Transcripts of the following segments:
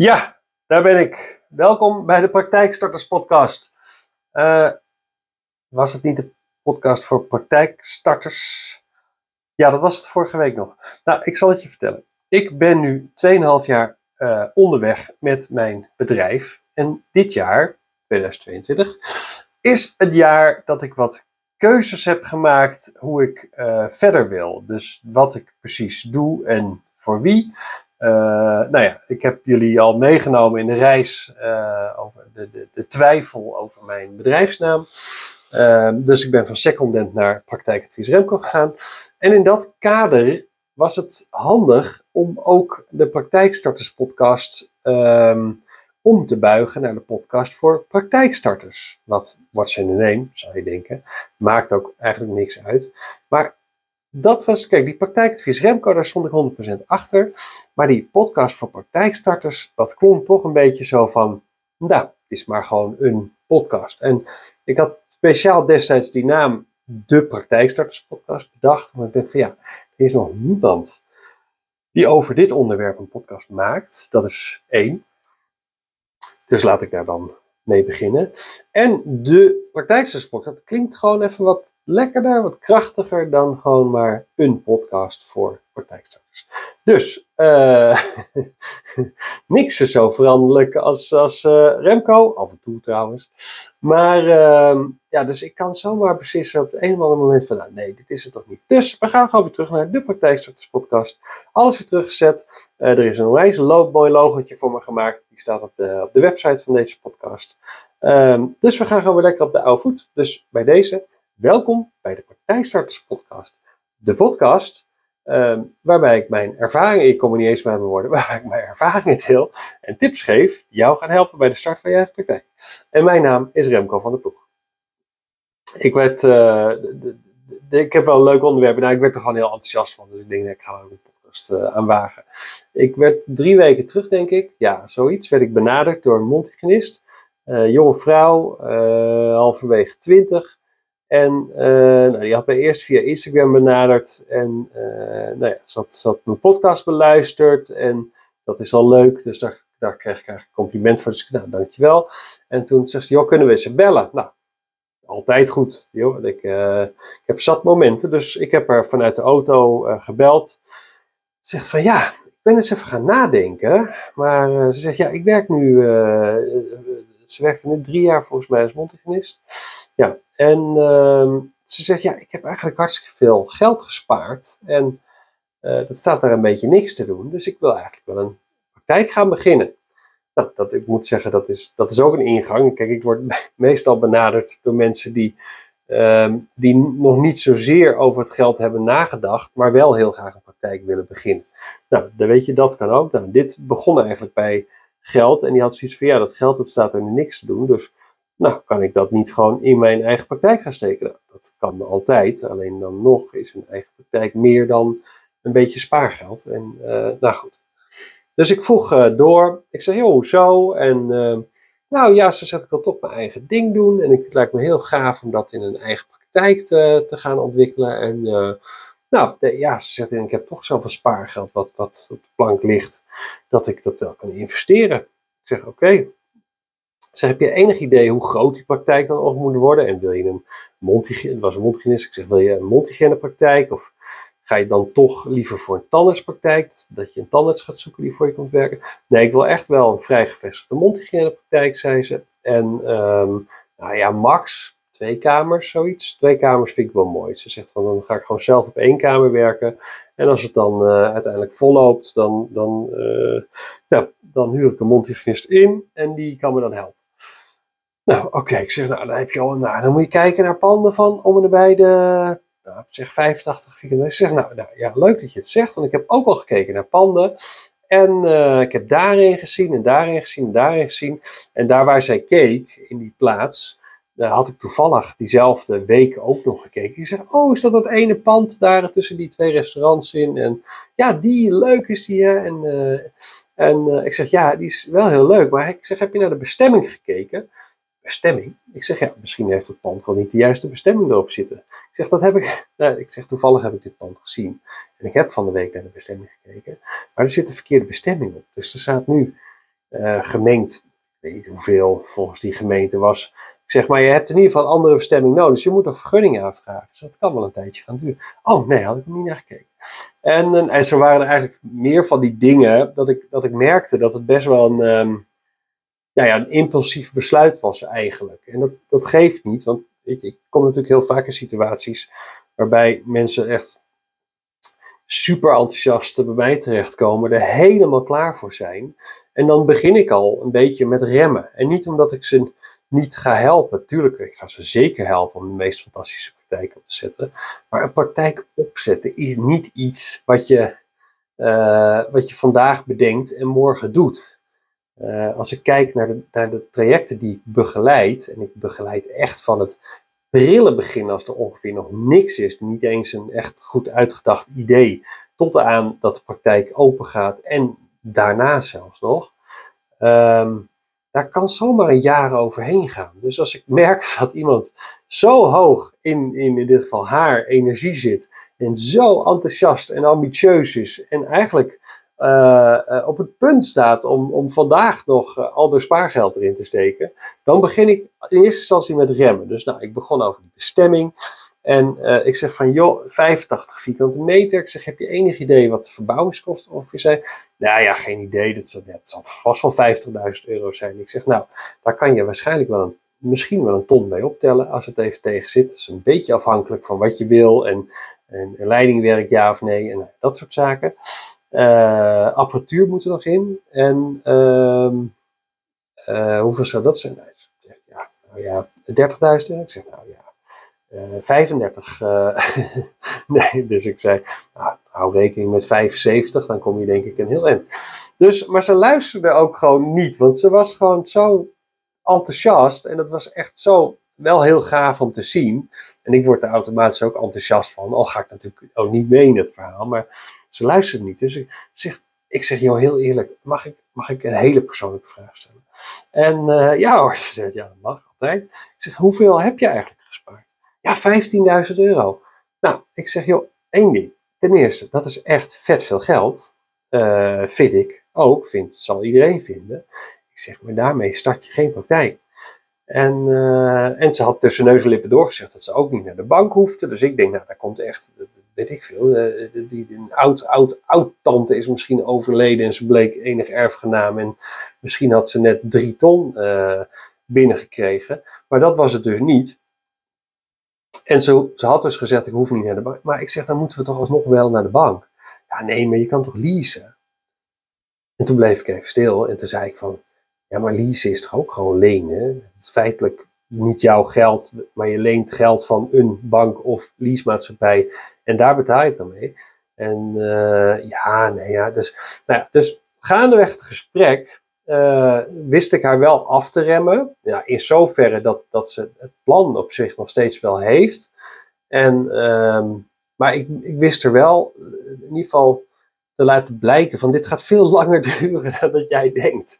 Ja, daar ben ik. Welkom bij de Praktijkstarters Podcast. Uh, was het niet de podcast voor praktijkstarters? Ja, dat was het vorige week nog. Nou, ik zal het je vertellen. Ik ben nu 2,5 jaar uh, onderweg met mijn bedrijf. En dit jaar, 2022, is het jaar dat ik wat keuzes heb gemaakt hoe ik uh, verder wil. Dus wat ik precies doe en voor wie. Uh, nou ja, ik heb jullie al meegenomen in de reis uh, over de, de, de, twijfel over mijn bedrijfsnaam. Uh, dus ik ben van secondent naar praktijkadvies Remco gegaan. En in dat kader was het handig om ook de Praktijkstarters podcast ehm, om te buigen naar de podcast voor praktijkstarters. Wat what's in the name, zou je denken. Maakt ook eigenlijk niks uit. Maar dat was, kijk, die praktijkadvies Remco, daar stond ik 100% achter. Maar die podcast voor praktijkstarters, dat klonk toch een beetje zo van, nou, het is maar gewoon een podcast. En ik had speciaal destijds die naam de praktijkstarters podcast bedacht. Maar ik dacht van ja, er is nog niemand die over dit onderwerp een podcast maakt. Dat is één. Dus laat ik daar dan mee beginnen. En de praktijksport, dat klinkt gewoon even wat lekkerder, wat krachtiger dan gewoon maar een podcast voor praktijkstarters. Dus uh, niks is zo veranderlijk als, als uh, Remco, af en toe trouwens. Maar uh, ja, dus ik kan zomaar beslissen op een of ander moment van, nou nee, dit is het toch niet. Dus we gaan gewoon weer terug naar de Praktijkstarters podcast. Alles weer teruggezet. Uh, er is een onwijs mooi logotje voor me gemaakt. Die staat op de, op de website van deze podcast. Um, dus we gaan gewoon weer lekker op de oude voet. Dus bij deze, welkom bij de Partijstarters podcast. De podcast um, waarbij ik mijn ervaringen, ik kom niet eens waarbij ik mijn ervaringen deel en tips geef die jou gaan helpen bij de start van je eigen praktijk. En mijn naam is Remco van der Ploeg. Ik werd, uh, ik heb wel een leuk onderwerp, nou ik werd er gewoon heel enthousiast van, dus ik denk, ik ga er een podcast uh, aan wagen. Ik werd drie weken terug, denk ik, ja, zoiets, werd ik benaderd door een mondhygiënist. Uh, jonge vrouw, halverwege twintig. En uh, nou, die had mij eerst via Instagram benaderd. En nou ja, ze had, ze mijn podcast beluisterd. En dat is al leuk. Dus daar, daar kreeg ik eigenlijk een compliment voor. Dus ik nou, dankjewel. En toen zegt ze, joh, kunnen we ze bellen? Nou, altijd goed. Joh. Ik, ik heb zat momenten. Dus ik heb haar vanuit de auto gebeld. Ze zegt van, ja, ik ben eens even gaan nadenken. Maar ze zegt, ja, ik werk nu ze werkte nu drie jaar volgens mij als mondhygiënist. Ja, en uh, ze zegt, ja, ik heb eigenlijk hartstikke veel geld gespaard. En uh, dat staat daar een beetje niks te doen. Dus ik wil eigenlijk wel een praktijk gaan beginnen. Nou, dat, ik moet zeggen, dat is, dat is ook een ingang. Kijk, ik word meestal benaderd door mensen die, uh, die nog niet zozeer over het geld hebben nagedacht, maar wel heel graag een praktijk willen beginnen. Nou, dan weet je, dat kan ook. Nou, dit begon eigenlijk bij geld. En die had zoiets van, ja, dat geld dat staat er niks te doen. Dus nou, kan ik dat niet gewoon in mijn eigen praktijk gaan steken? Nou, dat kan altijd. Alleen dan nog is een eigen praktijk meer dan een beetje spaargeld. En uh, nou goed. Dus ik vroeg uh, door. Ik zei, joh, hoezo? En uh, nou ja, ze zegt, ik wil toch mijn eigen ding doen. En het lijkt me heel gaaf om dat in een eigen praktijk te, te gaan ontwikkelen. En nou, ja, ze zegt, ik heb toch zoveel spaargeld wat, wat op de plank ligt, dat ik dat wel kan investeren. Ik zeg, oké. Ze heb je enig idee hoe groot die praktijk dan ook moet worden? En wil je een mondhygiëne, was een mondhygiënist, ik zeg, wil je een mondhygiënepraktijk? Of ga je dan toch liever voor een tandartspraktijk, dat je een tandarts gaat zoeken die voor je komt werken? Nee, ik wil echt wel een vrij gevestigde mondhygiënepraktijk, zei ze. En um, nou ja, max twee kamers, zoiets. Twee kamers vind ik wel mooi. Ze zegt van dan ga ik gewoon zelf op één kamer werken. En als het dan uh, uiteindelijk volloopt, dan, dan, uh, dan huur ik een mondhygiënist in en die kan me dan helpen. Nou, oké, ik zeg, nou, dan heb je al, nou, dan moet je kijken naar panden van om en erbij de, nou, zeg 85 vierkante Ik zeg, nou, nou, ja, leuk dat je het zegt, want ik heb ook al gekeken naar panden. En uh, ik heb daarin gezien en daarin gezien en daarin gezien. En daar waar zij keek, in die plaats, daar had ik toevallig diezelfde week ook nog gekeken. Ik zeg, oh, is dat dat ene pand daar tussen die twee restaurants in? En ja, die, leuk is die. Hè? En, uh, en uh, ik zeg, ja, die is wel heel leuk. Maar ik zeg, heb je naar de bestemming gekeken? Bestemming? Ik zeg, ja, misschien heeft het pand wel niet de juiste bestemming erop zitten. Ik zeg, dat heb ik, nou, ik zeg, toevallig heb ik dit pand gezien. En ik heb van de week naar de bestemming gekeken. Maar er zit een verkeerde bestemming op. Dus er staat nu uh, gemengd. Ik weet niet hoeveel volgens die gemeente was. Ik zeg maar, je hebt in ieder geval een andere bestemming nodig. Dus je moet een vergunning aanvragen. Dus dat kan wel een tijdje gaan duren. Oh nee, had ik niet naar gekeken. En, en zo waren er eigenlijk meer van die dingen dat ik, dat ik merkte dat het best wel een, um, ja, een impulsief besluit was eigenlijk. En dat, dat geeft niet, want ik, ik kom natuurlijk heel vaak in situaties waarbij mensen echt super enthousiast bij mij terechtkomen, er helemaal klaar voor zijn. En dan begin ik al een beetje met remmen. En niet omdat ik ze niet ga helpen. Tuurlijk, ik ga ze zeker helpen om de meest fantastische praktijk op te zetten. Maar een praktijk opzetten is niet iets wat je, uh, wat je vandaag bedenkt en morgen doet. Uh, als ik kijk naar de, naar de trajecten die ik begeleid, en ik begeleid echt van het prille begin als er ongeveer nog niks is, niet eens een echt goed uitgedacht idee, tot aan dat de praktijk open gaat en daarna zelfs nog. Um, daar kan zomaar een jaar overheen gaan. Dus als ik merk dat iemand zo hoog in, in, in dit geval haar energie zit en zo enthousiast en ambitieus is en eigenlijk op het punt staat om, om vandaag nog uh, al de spaargeld erin te steken, dan begin ik in eerste instantie met remmen. Dus nou, ik begon over die bestemming. En ik zeg van, joh, 85 vierkante meter. Ik zeg, heb je enig idee wat de verbouwingskosten ongeveer zijn? Nou ja, geen idee. Dat zal, vast wel 50.000 euro zijn. Ik zeg, nou, daar kan je waarschijnlijk wel misschien wel een ton bij optellen als het even tegen zit. Dat is een beetje afhankelijk van wat je wil en, en leidingwerk ja of nee en dat soort zaken. Uh, apparatuur moet er nog in. En uh, uh, hoeveel zou dat zijn? Hij zegt, ja, nou ja, 30.000 euro. Ik zeg, nou ja, 35. nee, dus ik zei, nou, hou rekening met 75, dan kom je denk ik een heel eind. Dus, maar ze luisterde ook gewoon niet, want ze was gewoon zo enthousiast. En dat was echt zo wel heel gaaf om te zien. En ik word er automatisch ook enthousiast van. Al ga ik natuurlijk ook niet mee in het verhaal. Maar ze luistert niet. Dus ik zeg, ik zeg joh, heel eerlijk, mag ik, mag ik een hele persoonlijke vraag stellen? En uh, ja hoor, ze zegt, ja dat mag altijd. Ik zeg, hoeveel heb je eigenlijk gespaard? Ja, 15.000 euro. Nou, ik zeg joh, één ding. Ten eerste, dat is echt vet veel geld. Uh, vind ik ook, vindt, zal iedereen vinden. Ik zeg, maar daarmee start je geen praktijk. En, uh, en ze had tussen neus en lippen doorgezegd dat ze ook niet naar de bank hoefde. Dus ik denk, nou, daar komt echt, weet ik veel. Uh, die, een oud, oud, tante is misschien overleden en ze bleek enig erfgenaam. En misschien had ze net drie ton uh, binnengekregen. Maar dat was het dus niet. En ze had dus gezegd, ik hoef niet naar de bank. Maar ik zeg, dan moeten we toch alsnog wel naar de bank. Ja, nee, maar je kan toch leasen? En toen bleef ik even stil en toen zei ik van, ja, maar leasen is toch ook gewoon lenen? Het is feitelijk niet jouw geld, maar je leent geld van een bank of leasemaatschappij en daar betaal je het dan mee. En uh, ja, nee, ja, dus, nou dus gaandeweg het gesprek uh, wist ik haar wel af te remmen. Ja, in zoverre dat, dat ze het plan op zich nog steeds wel heeft. En, uh, maar ik, ik wist er wel in ieder geval te laten blijken van dit gaat veel langer duren dan dat jij denkt.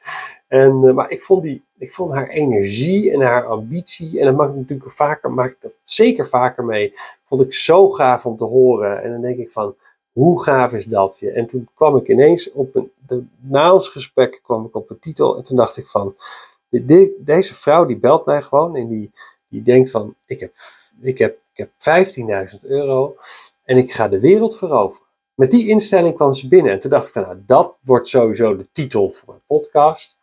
En, uh, maar ik vond, die, ik vond haar energie en haar ambitie, en dat maak ik natuurlijk vaker, maak ik dat zeker vaker mee, vond ik zo gaaf om te horen. En dan denk ik van, hoe gaaf is dat? En toen kwam ik ineens op een, de, na ons gesprek kwam ik op een titel en toen dacht ik van, deze vrouw die belt mij gewoon en die, die denkt van, ik heb, ik heb, ik heb 15.000 euro en ik ga de wereld veroveren. Met die instelling kwam ze binnen en toen dacht ik van, nou, dat wordt sowieso de titel voor een podcast.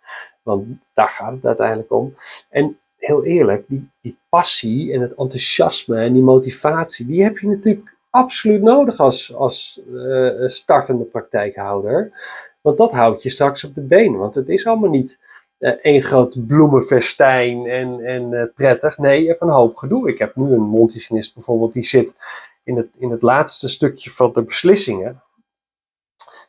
Want daar gaat het uiteindelijk om. En heel eerlijk, die, die passie en het enthousiasme en die motivatie, die heb je natuurlijk absoluut nodig als, als uh, startende praktijkhouder. Want dat houdt je straks op de been. Want het is allemaal niet uh, één groot bloemenfestijn en, en prettig. Nee, je hebt een hoop gedoe. Ik heb nu een mondhygiënist bijvoorbeeld, die zit in het, in het laatste stukje van de beslissingen.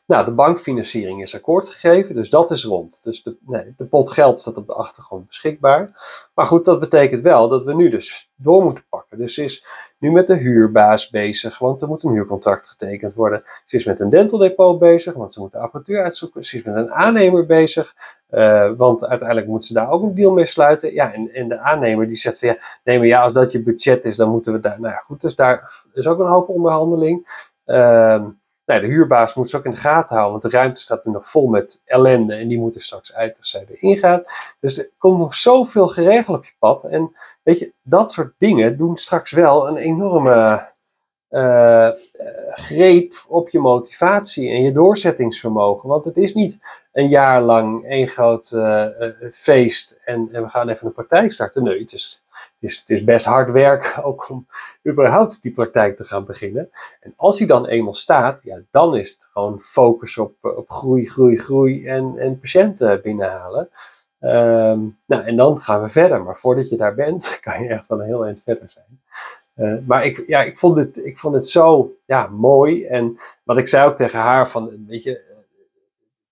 Nou, de bankfinanciering is akkoord gegeven, dus dat is rond. Dus de, nee, de pot geld staat op de achtergrond beschikbaar. Maar goed, dat betekent wel dat we nu dus door moeten pakken. Dus ze is nu met de huurbaas bezig, want er moet een huurcontract getekend worden. Ze is met een dental depot bezig, want ze moet de apparatuur uitzoeken. Ze is met een aannemer bezig, uh, want uiteindelijk moet ze daar ook een deal mee sluiten. Ja, en, en de aannemer die zegt van ja, nee, maar ja, als dat je budget is, dan moeten we daar. Nou ja, goed, dus daar is ook een hoop onderhandeling. Uh, Nou, de huurbaas moet ze ook in de gaten houden, want de ruimte staat nu nog vol met ellende en die moeten straks uit als zij erin gaan. Dus er komt nog zoveel geregeld op je pad. En weet je, dat soort dingen doen straks wel een enorme uh, greep op je motivatie en je doorzettingsvermogen. Want het is niet een jaar lang één groot uh, feest en, we gaan even een praktijk starten. Nee, het is, het, is, het is best hard werk ook om überhaupt die praktijk te gaan beginnen. En als die dan eenmaal staat, ja, dan is het gewoon focus op, op groei, groei, groei en, en patiënten binnenhalen. Um, nou, en dan gaan we verder. Maar voordat je daar bent, kan je echt wel een heel eind verder zijn. Uh, maar ik, ja, ik, vond het, ik vond het zo ja, mooi. En wat ik zei ook tegen haar: van, weet je,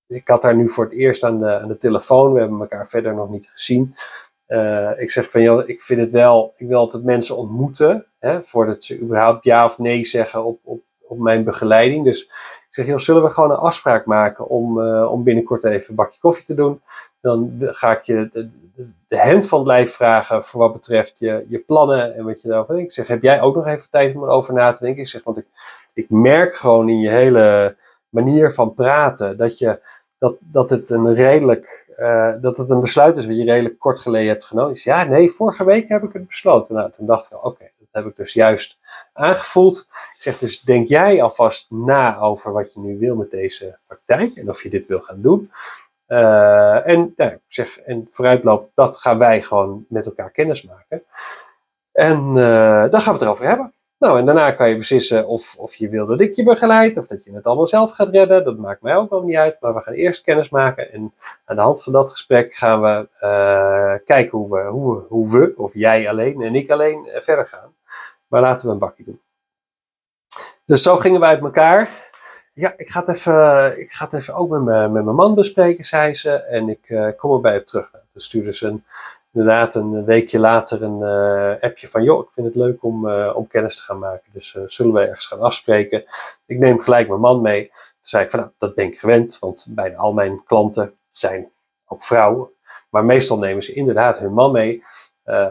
ik had haar nu voor het eerst aan de, aan de telefoon. We hebben elkaar verder nog niet gezien. Uh, ik zeg van, joh, ik vind het wel, ik wil altijd mensen ontmoeten. Hè, voordat ze überhaupt ja of nee zeggen op, op, op mijn begeleiding. Dus zeg, zullen we gewoon een afspraak maken om, uh, om binnenkort even een bakje koffie te doen. Dan ga ik je de, de, de van het vragen voor wat betreft je, je plannen en wat je daarover denkt. Ik zeg, heb jij ook nog even tijd om erover na te denken? Ik zeg, want ik, ik merk gewoon in je hele manier van praten dat, je, dat, dat het een redelijk, uh, dat het een besluit is wat je redelijk kort geleden hebt genomen. Ik zeg, ja, nee, vorige week heb ik het besloten. Nou, toen dacht ik, oké, heb ik dus juist aangevoeld. Ik zeg, dus denk jij alvast na over wat je nu wil met deze praktijk en of je dit wil gaan doen. Uh, en, ja, zeg, en vooruitloop, dat gaan wij gewoon met elkaar kennis maken. En uh, dan gaan we het erover hebben. Nou, en daarna kan je beslissen of, of je wil dat ik je begeleid, of dat je het allemaal zelf gaat redden. Dat maakt mij ook wel niet uit. Maar we gaan eerst kennis maken. En aan de hand van dat gesprek gaan we uh, kijken hoe we, hoe, hoe we, of jij alleen en ik alleen, verder gaan. Maar laten we een bakje doen. Dus zo gingen we uit elkaar. Ja, ik ga het even, ik ga het even ook met mijn, met mijn man bespreken, zei ze. En ik uh, kom erbij op terug. Nou, toen stuurde ze inderdaad een weekje later een uh, appje van... joh, ik vind het leuk om, uh, om kennis te gaan maken. Dus zullen we ergens gaan afspreken? Ik neem gelijk mijn man mee. Toen zei ik van, nou, dat ben ik gewend. Want bijna al mijn klanten zijn ook vrouwen. Maar meestal nemen ze inderdaad hun man mee.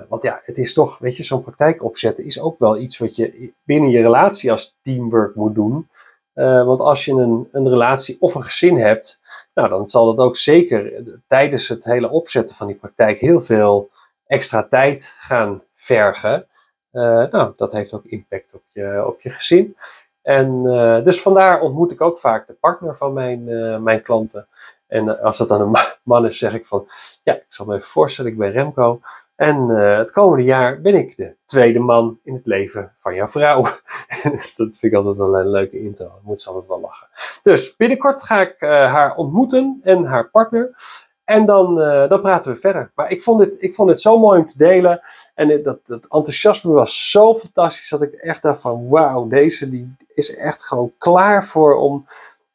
Want ja, het is toch, weet je, zo'n praktijk opzetten is ook wel iets wat je binnen je relatie als teamwork moet doen... Uh, want als je een, een relatie of een gezin hebt, nou, dan zal dat ook zeker tijdens het hele opzetten van die praktijk heel veel extra tijd gaan vergen. Uh, nou, dat heeft ook impact op je, op je gezin. En dus vandaar ontmoet ik ook vaak de partner van mijn, mijn klanten. En als dat dan een man is, zeg ik van, ja, ik zal me even voorstellen, ik ben Remco. En uh, het komende jaar ben ik de tweede man in het leven van jouw vrouw. dus dat vind ik altijd wel een leuke intro. Dan moet ze altijd wel lachen. Dus binnenkort ga ik uh, haar ontmoeten en haar partner. En dan, dan praten we verder. Maar ik vond, het, ik vond het zo mooi om te delen. En dat, dat enthousiasme was zo fantastisch dat ik echt dacht van wauw, deze die is echt gewoon klaar voor om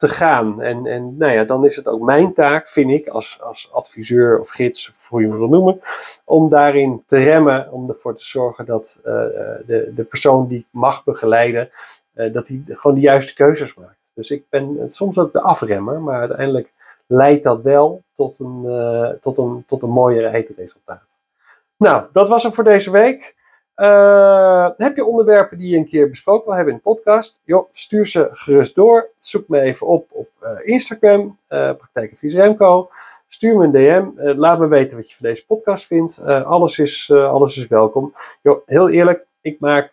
te gaan. En, en nou ja, dan is het ook mijn taak, vind ik, als, als adviseur of gids, of hoe je het wil noemen, om daarin te remmen, om ervoor te zorgen dat uh, de, de persoon die ik mag begeleiden, uh, dat hij gewoon de juiste keuzes maakt. Dus ik ben soms ook de afremmer, maar uiteindelijk leidt dat wel tot een, uh, tot een, tot een mooier eindresultaat. Nou, dat was het voor deze week. Uh, heb je onderwerpen die je een keer besproken wil hebben in de podcast? Jo, stuur ze gerust door. Zoek me even op op uh, Instagram, uh, Praktijkadvies Remco. Stuur me een DM. laat me weten wat je van deze podcast vindt. alles, is, alles is welkom. Jo, heel eerlijk, ik maak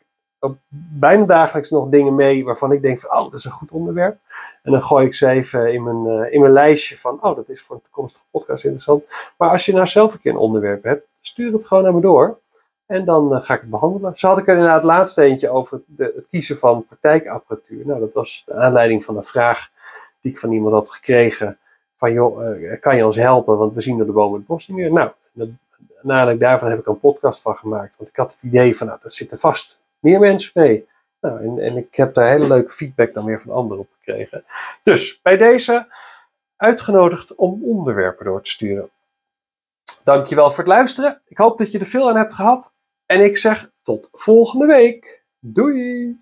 bijna dagelijks nog dingen mee waarvan ik denk van, oh, dat is een goed onderwerp. En dan gooi ik ze even in mijn, in mijn lijstje van, oh, dat is voor een toekomstige podcast interessant. Maar als je nou zelf een keer een onderwerp hebt, stuur het gewoon naar me door. En dan uh, ga ik het behandelen. Zo had ik er inderdaad het laatste eentje over de, het kiezen van praktijkapparatuur. Nou, dat was de aanleiding van een vraag die ik van iemand had gekregen. Van joh, uh, kan je ons helpen? Want we zien door de bomen het bos niet meer. Nou, nadat daarvan heb ik een podcast van gemaakt. Want ik had het idee van, nou, dat zitten vast meer mensen mee. Nou, en, en ik heb daar hele leuke feedback dan weer van anderen op gekregen. Dus bij deze uitgenodigd om onderwerpen door te sturen. Dankjewel voor het luisteren. Ik hoop dat je er veel aan hebt gehad. En ik zeg tot volgende week. Doei!